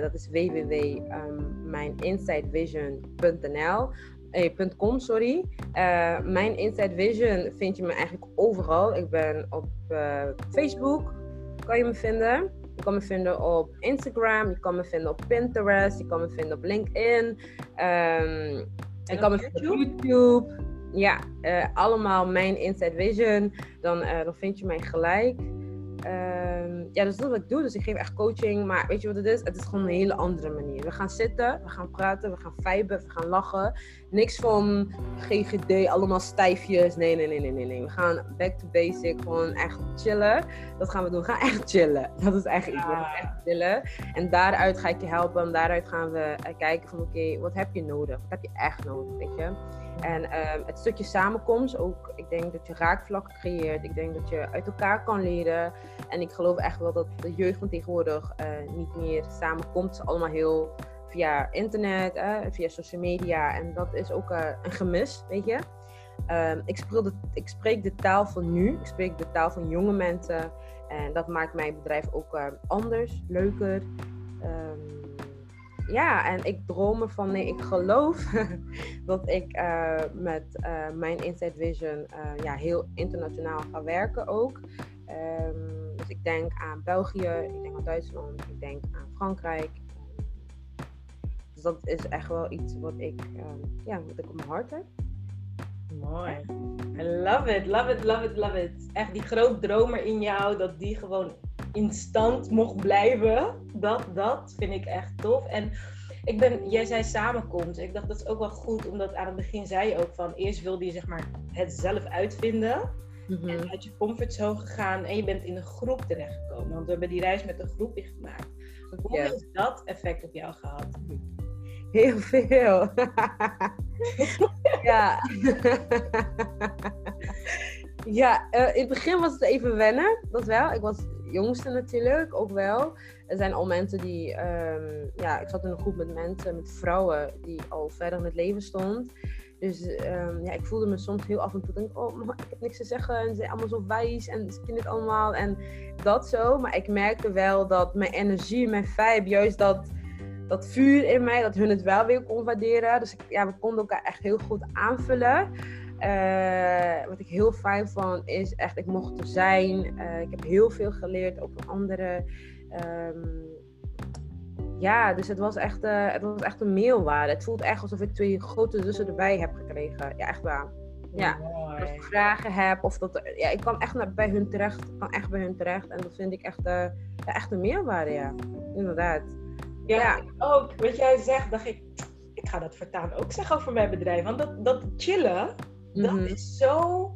dat is www.mijninsidevision.nl. Eh, .com, sorry. mijn Inside Vision vind je me eigenlijk overal. Ik ben op Facebook, kan je me vinden. Je kan me vinden op Instagram, je kan me vinden op Pinterest, je kan me vinden op LinkedIn. Um, je kan me vinden op YouTube. Ja, uh, allemaal mijn Inside Vision. Dan, uh, dan vind je mij gelijk. Um, ja, dus dat is wat ik doe. Dus ik geef echt coaching. Maar weet je wat het is? Het is gewoon een hele andere manier. We gaan zitten, we gaan praten, we gaan viben, we gaan lachen. Niks van GGD, allemaal stijfjes. Nee, nee, nee, nee, nee. nee. We gaan back to basic, gewoon echt chillen. Dat gaan we doen. We gaan echt chillen. Dat is eigenlijk iets. We gaan echt chillen. En daaruit ga ik je helpen. En daaruit gaan we kijken van oké, wat heb je nodig? Wat heb je echt nodig, weet je? En ehm, het stukje samenkomst, ook, ik denk dat je raakvlakken creëert. Ik denk dat je uit elkaar kan leren. En ik geloof echt wel dat de jeugd van tegenwoordig uh, niet meer samenkomt. Allemaal heel via internet, uh, via social media. En dat is ook uh, een gemis, weet je. Um, ik, spreek de, ik spreek de taal van nu. Ik spreek de taal van jonge mensen. En dat maakt mijn bedrijf ook anders, leuker. Um, ja, en ik droom ervan, nee, ik geloof dat ik uh, met uh, mijn Inside Vision uh, ja, heel internationaal ga werken ook. Um, dus ik denk aan België, ik denk aan Duitsland, ik denk aan Frankrijk. Dus dat is echt wel iets wat ik, ja, wat ik op mijn hart heb. Mooi. I love it, love it, love it, love it. Echt die groot dromer in jou, dat die gewoon in stand mocht blijven. Dat, dat vind ik echt tof. En ik ben, jij zei samenkomt. Ik dacht dat is ook wel goed, omdat aan het begin zei je ook van eerst wilde je zeg maar het zelf uitvinden. Mm-hmm. En uit je comfortzone gegaan en je bent in een groep terechtgekomen. Want we hebben die reis met een groep gemaakt. Hoe heeft dat effect op jou gehad? Heel veel. ja. ja, uh, in het begin was het even wennen, dat wel. Ik was jongste natuurlijk, ook wel. Er zijn al mensen die, um, ja, ik zat in een groep met mensen, met vrouwen die al verder in het leven stond. Dus um, ja, ik voelde me soms heel af en toe, denk oh, ik heb niks te zeggen en ze zijn allemaal zo wijs en ze kunnen het allemaal en dat zo. Maar ik merkte wel dat mijn energie, mijn vibe, juist dat, dat vuur in mij, dat hun het wel weer kon waarderen. Dus ik, ja, we konden elkaar echt heel goed aanvullen. Uh, wat ik heel fijn vond is echt, ik mocht er zijn. Uh, ik heb heel veel geleerd, ook van anderen. Um, ja, dus het was, echt, uh, het was echt een meelwaarde. Het voelt echt alsof ik twee grote zussen erbij heb gekregen. Ja, echt waar. Ja, als ik vragen heb of dat... Ja, ik kan echt naar, bij hun terecht. Ik kan echt bij hun terecht. En dat vind ik echt, echt een meerwaarde, ja. Inderdaad. Ja, ja. ook. Wat jij zegt, dacht ik... Ik ga dat vertaan ook zeggen over mijn bedrijf. Want dat, dat chillen dat mm-hmm. is zo.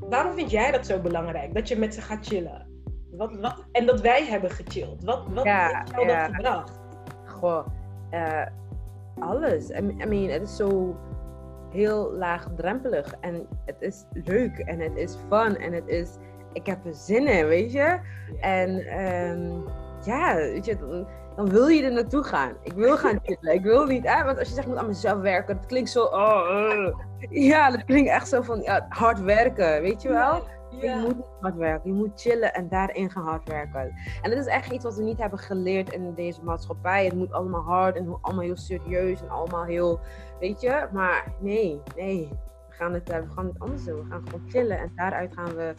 Waarom vind jij dat zo belangrijk? Dat je met ze gaat chillen. Wat, wat... En dat wij hebben gechilled. Wat, wat ja, heeft jou ja. dat gebracht? Goh, uh, alles. I mean, het is zo heel laagdrempelig. En het is leuk. En het is fun. En het is... Ik heb er zin in, weet je? En um, ja, weet je dan wil je er naartoe gaan. Ik wil gaan chillen. Ik wil niet, hè? want als je zegt, moet aan mezelf werken, dat klinkt zo, oh, uh. ja, dat klinkt echt zo van ja, hard werken, weet je wel? Ja. Je moet niet hard werken, je moet chillen en daarin gaan hard werken. En dat is echt iets wat we niet hebben geleerd in deze maatschappij. Het moet allemaal hard en allemaal heel serieus en allemaal heel, weet je? Maar nee, nee. We gaan het, we gaan het anders doen. We gaan gewoon chillen en daaruit gaan we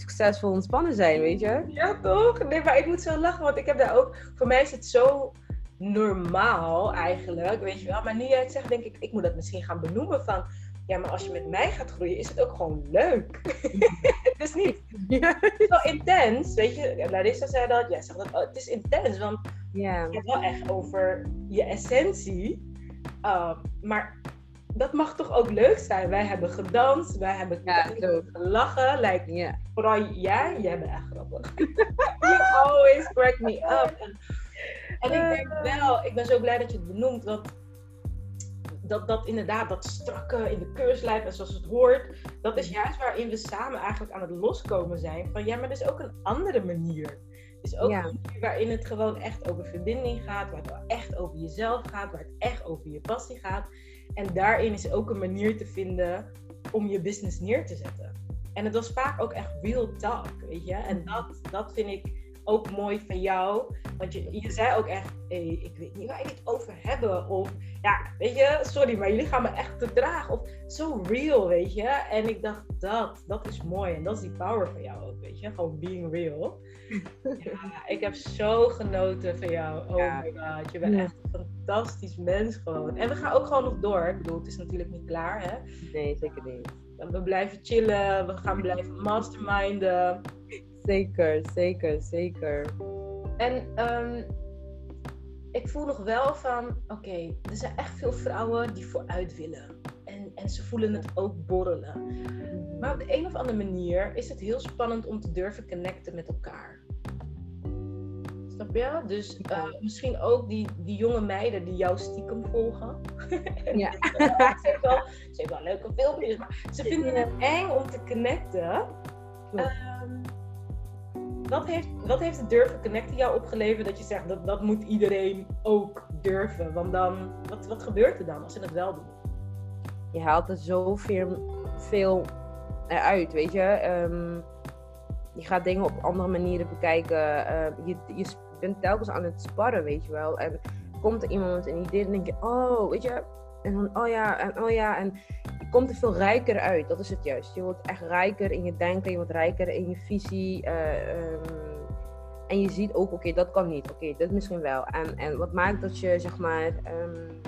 succesvol ontspannen zijn, weet je? Ja, toch? Nee, maar ik moet zo lachen, want ik heb daar ook... Voor mij is het zo normaal eigenlijk, weet je wel. Maar nu jij het zegt, denk ik, ik moet dat misschien gaan benoemen van... Ja, maar als je met mij gaat groeien, is het ook gewoon leuk. het is niet zo intens, weet je. Larissa zei dat, jij zegt dat, oh, het is intens, want ja. het gaat wel echt over je essentie. Uh, maar dat mag toch ook leuk zijn? Wij hebben gedanst, wij hebben ja, gelachen. Like, yeah. Vooral jij, jij bent echt grappig. you always crack me up. En, en ik denk wel, ik ben zo blij dat je het benoemt, want dat, dat inderdaad, dat strakke in de keurslijf en zoals het hoort, dat is juist waarin we samen eigenlijk aan het loskomen zijn. Van ja, maar er is ook een andere manier. is ook een manier waarin het gewoon echt over verbinding gaat, waar het echt over jezelf gaat, waar het echt over je passie gaat. En daarin is ook een manier te vinden om je business neer te zetten. En het was vaak ook echt real talk, weet je. En dat, dat vind ik ook mooi van jou. Want je, je zei ook echt, hey, ik weet niet waar ik het over hebben. Of ja, weet je, sorry, maar jullie gaan me echt te dragen. Of zo real, weet je. En ik dacht, dat, dat is mooi. En dat is die power van jou ook, weet je. Gewoon being real. ja, ik heb zo genoten van jou. Oh my god, je bent echt een fantastisch mens gewoon. En we gaan ook gewoon nog door. Ik bedoel, het is natuurlijk niet klaar, hè. Nee, zeker niet. We blijven chillen, we gaan blijven masterminden. Zeker, zeker, zeker. En um, ik voel nog wel van, oké, okay, er zijn echt veel vrouwen die vooruit willen. En, en ze voelen het ook borrelen. Maar op de een of andere manier is het heel spannend om te durven connecten met elkaar. Snap je? Dus uh, misschien ook die, die jonge meiden die jou stiekem volgen. Ja. ze, heeft wel, ze wel leuke filmpjes, maar ze vinden het eng om te connecten. Um, wat, heeft, wat heeft het durven connecten jou opgeleverd dat je zegt dat dat moet iedereen ook durven? Want dan, wat, wat gebeurt er dan als ze het wel doen? Je haalt er zoveel veel eruit, weet je. Um, je gaat dingen op andere manieren bekijken. Uh, je, je bent telkens aan het sparren, weet je wel. En komt er iemand een idee, dan denk je, oh, weet je. En oh ja, en oh ja. En je komt er veel rijker uit, dat is het juist. Je wordt echt rijker in je denken, je wordt rijker in je visie. Uh, um, en je ziet ook, oké, dat kan niet. Oké, dit misschien wel. En, en wat maakt dat je, zeg maar... Um,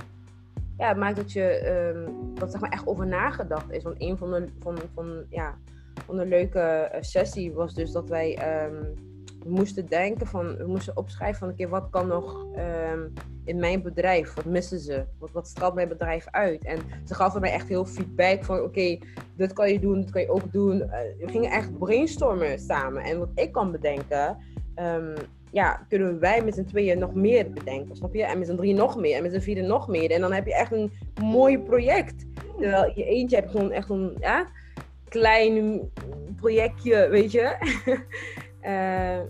ja, maakt dat je um, dat zeg maar echt over nagedacht is. Want een van de, van, van, ja, van de leuke eh, sessie was dus dat wij moesten denken van, we moesten opschrijven van, oké, wat kan nog um, in mijn bedrijf? Wat missen ze? Wat, wat straalt mijn bedrijf uit? En ze gaven mij echt heel feedback van, oké, dit kan je doen, dit kan je ook doen. Uh, we gingen echt brainstormen samen. En wat ik kan bedenken, um, ja, kunnen wij met z'n tweeën nog meer bedenken, snap je? En met z'n drie nog meer, en met z'n vieren nog meer. En dan heb je echt een mooi project. Terwijl je eentje hebt gewoon echt een ja, klein projectje, weet je. uh,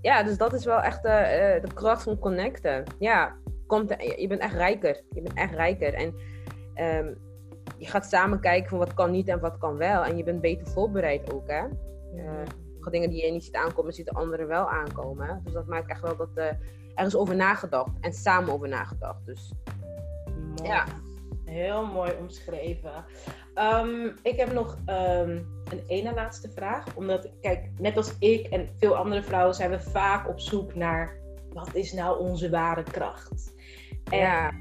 ja, dus dat is wel echt de, uh, de kracht van connecten. Ja, komt, je bent echt rijker. Je bent echt rijker. En um, je gaat samen kijken van wat kan niet en wat kan wel. En je bent beter voorbereid ook, hè. Uh, dingen die je niet ziet aankomen, ziet de anderen wel aankomen. Dus dat maakt echt wel dat er is over nagedacht en samen over nagedacht. Dus mooi. ja. Heel mooi omschreven. Um, ik heb nog um, een ene laatste vraag. Omdat, kijk, net als ik en veel andere vrouwen zijn we vaak op zoek naar wat is nou onze ware kracht. En, ja.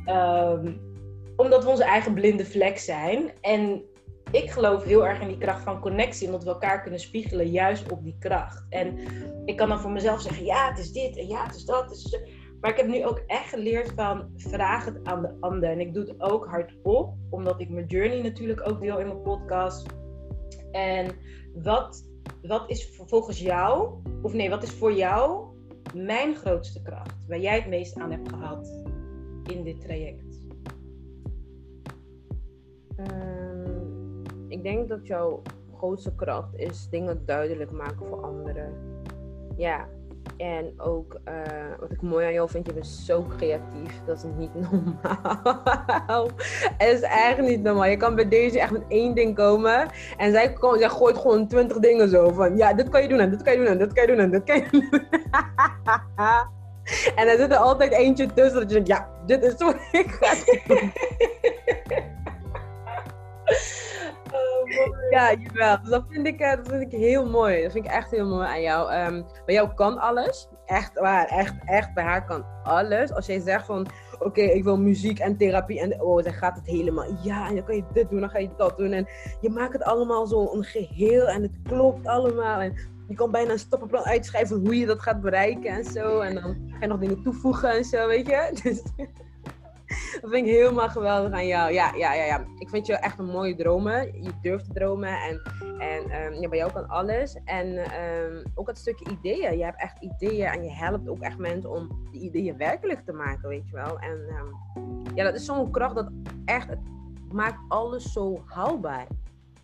Um, omdat we onze eigen blinde vlek zijn. En ik geloof heel erg in die kracht van connectie, omdat we elkaar kunnen spiegelen juist op die kracht. En ik kan dan voor mezelf zeggen, ja, het is dit en ja, het is dat. Het is maar ik heb nu ook echt geleerd van vraag het aan de ander. En ik doe het ook hardop, omdat ik mijn journey natuurlijk ook deel in mijn podcast. En wat, wat is volgens jou, of nee, wat is voor jou mijn grootste kracht? Waar jij het meest aan hebt gehad in dit traject? Um, ik denk dat jouw grootste kracht is dingen duidelijk maken voor anderen. Ja, en ook uh, wat ik mooi aan jou vind, je bent zo creatief. Dat is niet normaal. Het is echt niet normaal. Je kan bij deze echt met één ding komen. En zij, kon, zij gooit gewoon twintig dingen zo van... Ja, dit kan je doen en dit kan je doen en dit kan je doen en dit kan je doen. en er zit er altijd eentje tussen dat je denkt... Ja, dit is wat ik ga doen. Ja, jawel. Dus dat vind, ik, eh, dat vind ik heel mooi. Dat vind ik echt heel mooi aan jou. Um, bij jou kan alles. Echt waar. Echt, echt. Bij haar kan alles. Als jij zegt van, oké, ik wil muziek en therapie. En oh, dan gaat het helemaal. Ja, en dan kan je dit doen, dan ga je dat doen. En je maakt het allemaal zo een geheel. En het klopt allemaal. En je kan bijna een stappenplan uitschrijven hoe je dat gaat bereiken en zo. En dan ga je nog dingen toevoegen en zo, weet je. Dus dat vind ik helemaal geweldig aan jou. Ja, ja, ja, ja. Ik vind je echt een mooie dromen. Je durft te dromen en, en um, ja, bij jou kan alles. En um, ook het stukje ideeën. Je hebt echt ideeën en je helpt ook echt mensen om die ideeën werkelijk te maken, weet je wel. En um, ja, dat is zo'n kracht dat echt, het maakt alles zo haalbaar.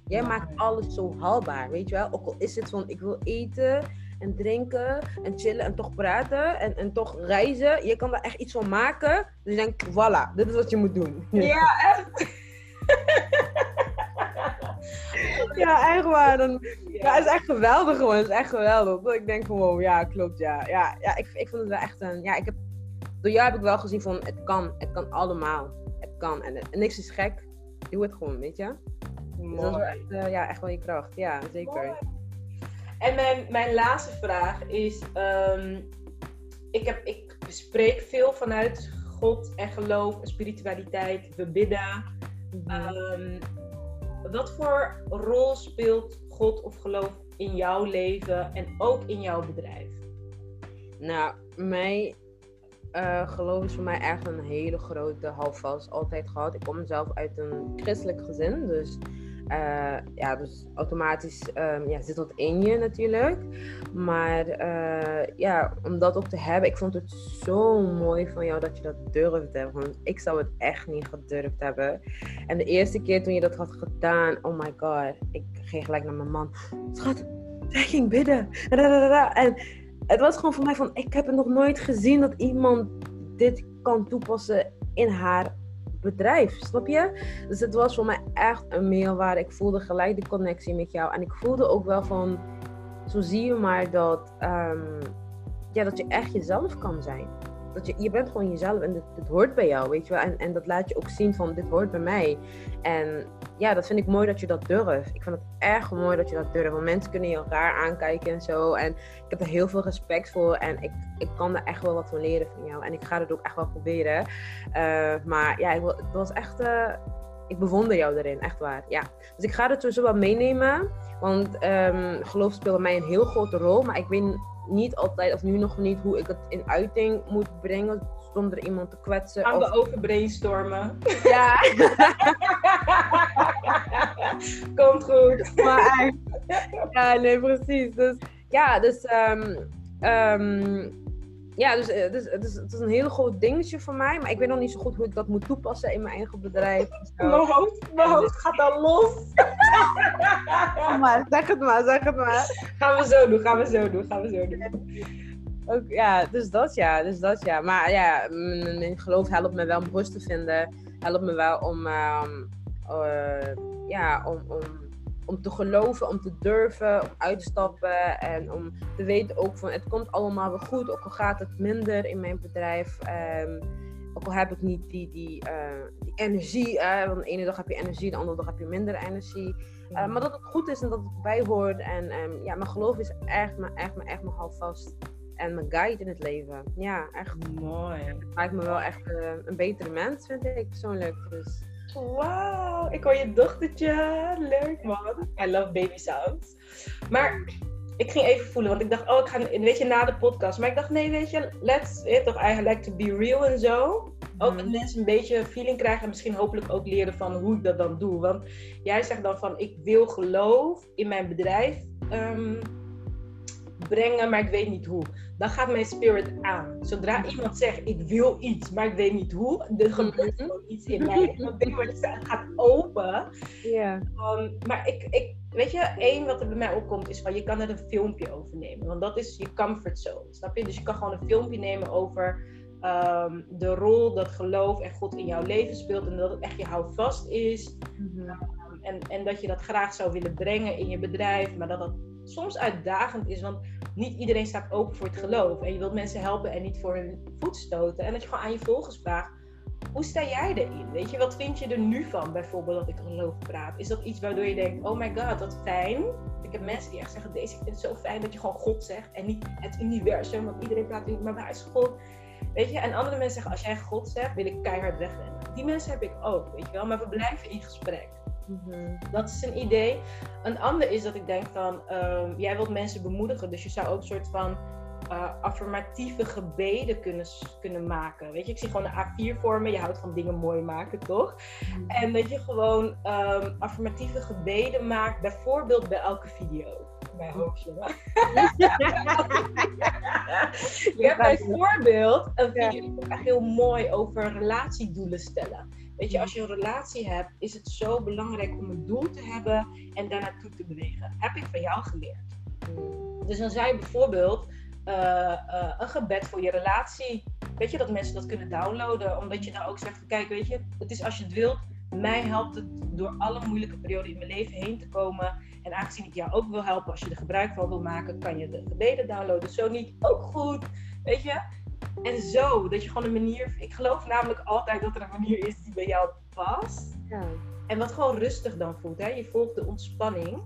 Jij maakt alles zo haalbaar, weet je wel. Ook al is het van, ik wil eten en drinken en chillen en toch praten en, en toch reizen. Je kan daar echt iets van maken. Dus je denkt, voilà, dit is wat je moet doen. Ja, echt. ja, echt waar. Dan, ja. het is echt geweldig gewoon. Het is echt geweldig. Ik denk gewoon, ja, klopt, ja. Ja, ja ik, ik vond het wel echt een... Ja, ik heb, door jou heb ik wel gezien van, het kan. Het kan allemaal. Het kan. En, en niks is gek. Doe het gewoon, weet je. Dus dat is wel echt, uh, ja, echt wel je kracht. Ja, zeker. En mijn, mijn laatste vraag is: um, ik, heb, ik spreek veel vanuit God en geloof spiritualiteit. We bidden. Um, wat voor rol speelt God of geloof in jouw leven en ook in jouw bedrijf? Nou, mijn uh, geloof is voor mij echt een hele grote houvast altijd gehad. Ik kom zelf uit een christelijk gezin, dus Uh, ja, dus automatisch um, ja, zit dat in je natuurlijk. Maar uh, ja, om dat ook te hebben, ik vond het zo mooi van jou dat je dat durfde. Want ik zou het echt niet gedurfd hebben. En de eerste keer toen je dat had gedaan, oh my god, ik ging gelijk naar mijn man. Schat, hij ging bidden. En het was gewoon voor mij van, ik heb het nog nooit gezien dat iemand dit kan toepassen in haar bedrijf, snap je? Dus het was voor mij echt een mail waar ik voelde gelijk de connectie met jou. En ik voelde ook wel van, zo zie je maar dat, um, ja, dat je echt jezelf kan zijn dat je, je bent gewoon jezelf en dit, dit hoort bij jou, weet je wel. En, en dat laat je ook zien van, dit hoort bij mij. En ja, dat vind ik mooi dat je dat durft. Ik vind het erg mooi dat je dat durft. Want mensen kunnen je elkaar aankijken en zo. En ik heb er heel veel respect voor. En ik, ik kan er echt wel wat van leren van jou. En ik ga het ook echt wel proberen. Uh, maar ja, ik, het was echt... Uh, ik bewonder jou erin, echt waar. Ja. Dus ik ga het sowieso wel meenemen. Want um, geloof speelde mij een heel grote rol. Maar ik weet niet altijd, of nu nog niet, hoe ik het in uiting moet brengen zonder iemand te kwetsen. Gaan of... we over brainstormen? Ja. Komt goed. Maar, ja, nee, precies. Dus ja, dus um, um, ja, dus, eh, dus, dus, het is een heel groot dingetje voor mij. Maar ik weet nog niet zo goed hoe ik dat moet toepassen in mijn eigen bedrijf. Mijn hoofd, mijn hoofd gaat al los. maar, zeg het maar, zeg het maar. Gaan we zo doen, gaan we zo doen, gaan we zo doen. Ook, ja, dus dat ja, dus dat ja. Maar ja, mijn, geloof helpt me wel om rust te vinden. Helpt me wel om, um, uh, ja, om, om om te geloven, om te durven, om uit te stappen en om te weten ook van het komt allemaal wel goed, ook al gaat het minder in mijn bedrijf. Um, ook al heb ik niet die, die, uh, die energie, uh, want de ene dag heb je energie, de andere dag heb je minder energie. Uh, maar dat het goed is en dat het bij hoort. En um, ja, mijn geloof is echt, maar echt, maar echt mijn houvast. En mijn guide in het leven. Ja, echt. Mooi. Het maakt me wel echt een betere mens, vind ik persoonlijk. Dus. Wauw, ik hoor je dochtertje. Leuk man. I love baby sounds. Maar ik ging even voelen, want ik dacht, oh, ik ga, weet je, na de podcast. Maar ik dacht, nee, weet je, let's, it, toch eigenlijk to be real en zo. Ook dat mhm. mensen een beetje feeling krijgen en misschien hopelijk ook leren van hoe ik dat dan doe. Want jij zegt dan van, ik wil geloof in mijn bedrijf um, brengen, maar ik weet niet hoe dan gaat mijn spirit aan. Zodra iemand zegt, ik wil iets, maar ik weet niet hoe, er gebeurt gewoon iets in mij. Dan het gaat open. Um, maar ik, ik, weet je, één wat er bij mij opkomt is van, je kan er een filmpje over nemen. Want dat is je comfort zone, snap je? Dus je kan gewoon een filmpje nemen over um, de rol dat geloof en God in jouw leven speelt. En dat het echt je houvast is. Mm en, en dat je dat graag zou willen brengen in je bedrijf, maar dat dat soms uitdagend is. Want niet iedereen staat open voor het geloof. En je wilt mensen helpen en niet voor hun voet stoten. En dat je gewoon aan je volgers vraagt, hoe sta jij erin? Weet je, wat vind je er nu van bijvoorbeeld dat ik geloof praat? Is dat iets waardoor je denkt, oh my god, wat fijn. Ik heb mensen die echt zeggen, deze, ik vind het zo fijn dat je gewoon God zegt en niet het universum. Want iedereen praat maar waar is God? Weet je, en andere mensen zeggen, als jij God zegt, wil ik keihard wegrennen. Die mensen heb ik ook, weet je wel. Maar we blijven in gesprek. Mhm. Dat is een idee. Een ander is dat ik denk van, uh, jij wilt mensen bemoedigen, dus je zou ook een soort van uh, affirmatieve gebeden kunnen, kunnen maken. Weet je, ik zie gewoon een A4 vormen. Je houdt van dingen mooi maken, toch? Mhm. En dat je gewoon um, affirmatieve gebeden maakt, bijvoorbeeld bij elke video. Bij hoofdje. je hebt bijvoorbeeld een video heel mooi over relatiedoelen stellen. Weet je, als je een relatie hebt, is het zo belangrijk om een doel te hebben en daar naartoe te bewegen. Heb ik van jou geleerd. Dus dan zei je bijvoorbeeld uh, uh, een gebed voor je relatie. Weet je, dat mensen dat kunnen downloaden. Omdat je dan ook zegt, kijk, weet je, het is als je het wilt. Mij helpt het door alle moeilijke perioden in mijn leven heen te komen. En aangezien ik jou ook wil helpen, als je er gebruik van wil maken, kan je de gebeden downloaden. Zo niet, ook goed. Weet je? En zo, dat je gewoon een manier. Ik geloof namelijk altijd dat er een manier is die bij jou past. Ja. En wat gewoon rustig dan voelt. Hè? Je volgt de ontspanning.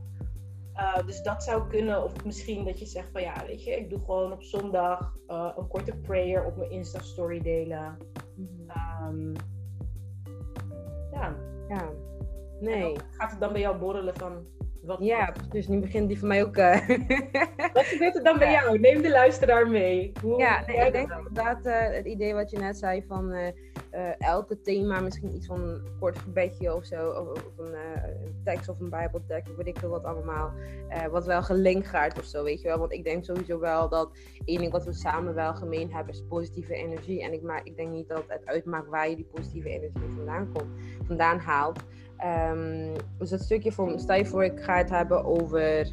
Uh, dus dat zou kunnen. Of misschien dat je zegt van ja, weet je, ik doe gewoon op zondag uh, een korte prayer op mijn Insta-story delen. Um, ja. Ja. Nee. gaat het dan bij jou borrelen van Wat, Ja, dus nu begint die voor mij ook. eh, wat gebeurt er dan bij jou? Neem de luisteraar mee. Hoe Ja, nee, ik denk inderdaad eh, het idee wat je net zei van eh, elke thema misschien iets van een kort gebedje of zo, of, of een, een tekst of een bijbeltekst, of weet ik veel wat allemaal, wat wel gelinkt gaat of zo, weet je wel. Want ik denk sowieso wel dat één ding wat we samen wel gemeen hebben is positieve energie. En ik, ma ik denk niet dat het uitmaakt waar je die positieve energie vandaan komt, vandaan haalt. Ehm, dus dat stukje voor, stel je voor ik ga het hebben over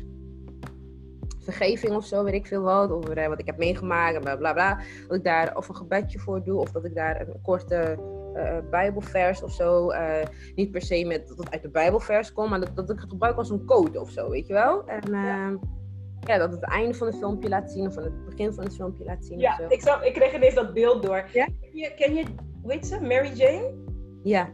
vergeving of zo, weet ik veel wat. Over eh, wat ik heb meegemaakt en bla bla bla. Dat ik daar of een gebedje voor doe, of dat ik daar een korte eh, Bijbelvers of zo. eh, niet per se met dat het uit de Bijbelvers komt, maar dat, dat ik het gebruik als een code of zo, weet je wel. En ehm, ja, dat het einde van het filmpje laat zien, of aan het begin van het filmpje laat zien. of Ja, ik, zag, ik kreeg ineens dat beeld door. Ja? Ken, je, ken je, hoe heet ze? Mary Jane? ja,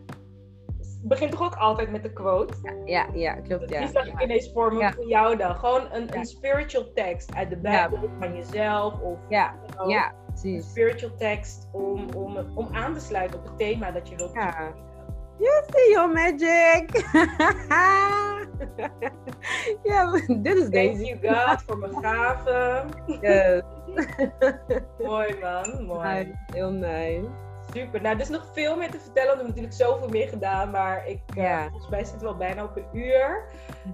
begint toch ook altijd met de quote? ja, ja, ja, klopt. Die Ja. zag ik ineens voor me voor jou dan. Gewoon een, een spiritual tekst uit de Bijbel van jezelf. Of Ja, ja, Een precies. spiritual tekst om, om, om aan te sluiten op het thema dat je wilt Ja. You see your magic! ja, dit is Thank Daisy. you God voor mijn gaven. Yes. Mooi man, mooi. Nice, heel nice. Super. Nou, er is nog veel meer te vertellen. We hebben natuurlijk zoveel meer gedaan. Maar ik, eh, volgens mij zitten we al bijna op een uur.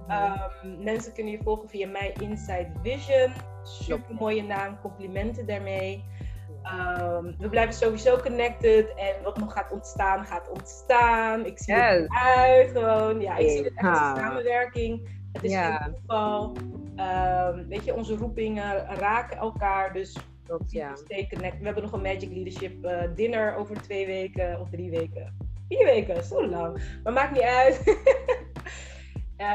Ehm, mensen kunnen je volgen via My Inside Vision. Super mooie naam, complimenten daarmee. Ehm, we blijven sowieso connected en wat nog gaat ontstaan, gaat ontstaan. Ik zie Yes. het uit gewoon. Ja, ik zie het echt als een samenwerking. Het is geen toeval. Ehm, weet je, onze roepingen raken elkaar, dus Klopt, ja. stay connected. We hebben nog een Magic Leadership eh, dinner over twee weken of drie weken. Vier weken, zo lang. Maar maakt niet uit.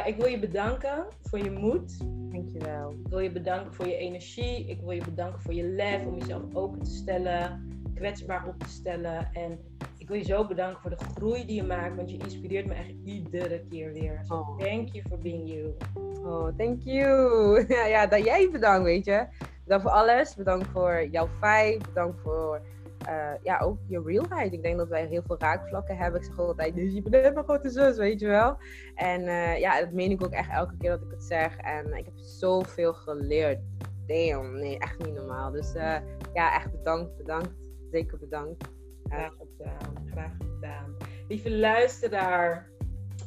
Ik wil je bedanken voor je moed. Dankjewel. Ik wil je bedanken voor je energie. Ik wil je bedanken voor je lef om jezelf open te stellen, kwetsbaar op te stellen. En ik wil je zo bedanken voor de groei die je maakt, want je inspireert me echt iedere keer weer. So Oh. thank you for being you. Oh, thank you. Ja, ja, dat jij bedankt, weet je. Bedankt voor alles. Bedankt voor jouw vibe. Bedankt voor eh, ja, ook je realheid. Ik denk dat wij heel veel raakvlakken hebben. Ik zeg altijd, dus je bent mijn grote zus, weet je wel. En eh, ja, dat meen ik ook echt elke keer dat ik het zeg. En ik heb zoveel geleerd. Damn, nee, echt niet normaal. Dus eh, ja, echt bedankt, bedankt. Zeker bedankt. Graag gedaan, graag gedaan. Lieve luisteraar,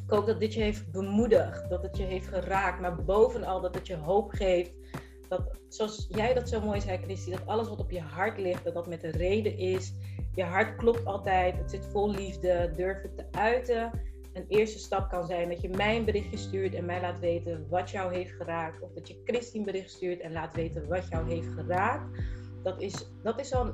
ik hoop dat dit je heeft bemoedigd, dat het je heeft geraakt, maar bovenal dat het je hoop geeft. Dat, zoals jij dat zo mooi zei, Christy, dat alles wat op je hart ligt, dat dat met een reden is. Je hart klopt altijd, het zit vol liefde, durf het te uiten. Een eerste stap kan zijn dat je mij een berichtje stuurt en mij laat weten wat jou heeft geraakt. Of dat je Christy een bericht stuurt en laat weten wat jou heeft geraakt. Dat is, dat is al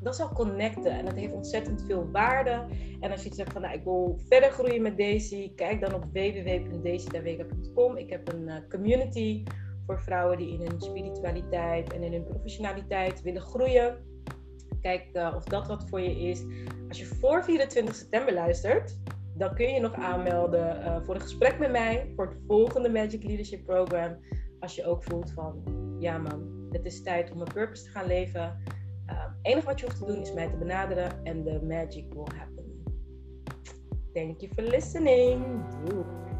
dat is al connecten en dat heeft ontzettend veel waarde. En als je zegt van nou, ik wil verder groeien met Daisy, kijk dan op www.daisydawega.com. Ik heb een eh, community voor vrouwen die in hun spiritualiteit en in hun professionaliteit willen groeien. Kijk eh, of dat wat voor je is. Als je voor 24 september luistert, dan kun je nog aanmelden eh, voor een gesprek met mij voor het volgende Magic Leadership Program. Als je ook voelt van, ja man, het is tijd om mijn purpose te gaan leven. Het enige wat je hoeft te doen is mij te benaderen en the magic will happen. Thank you for listening. Doei.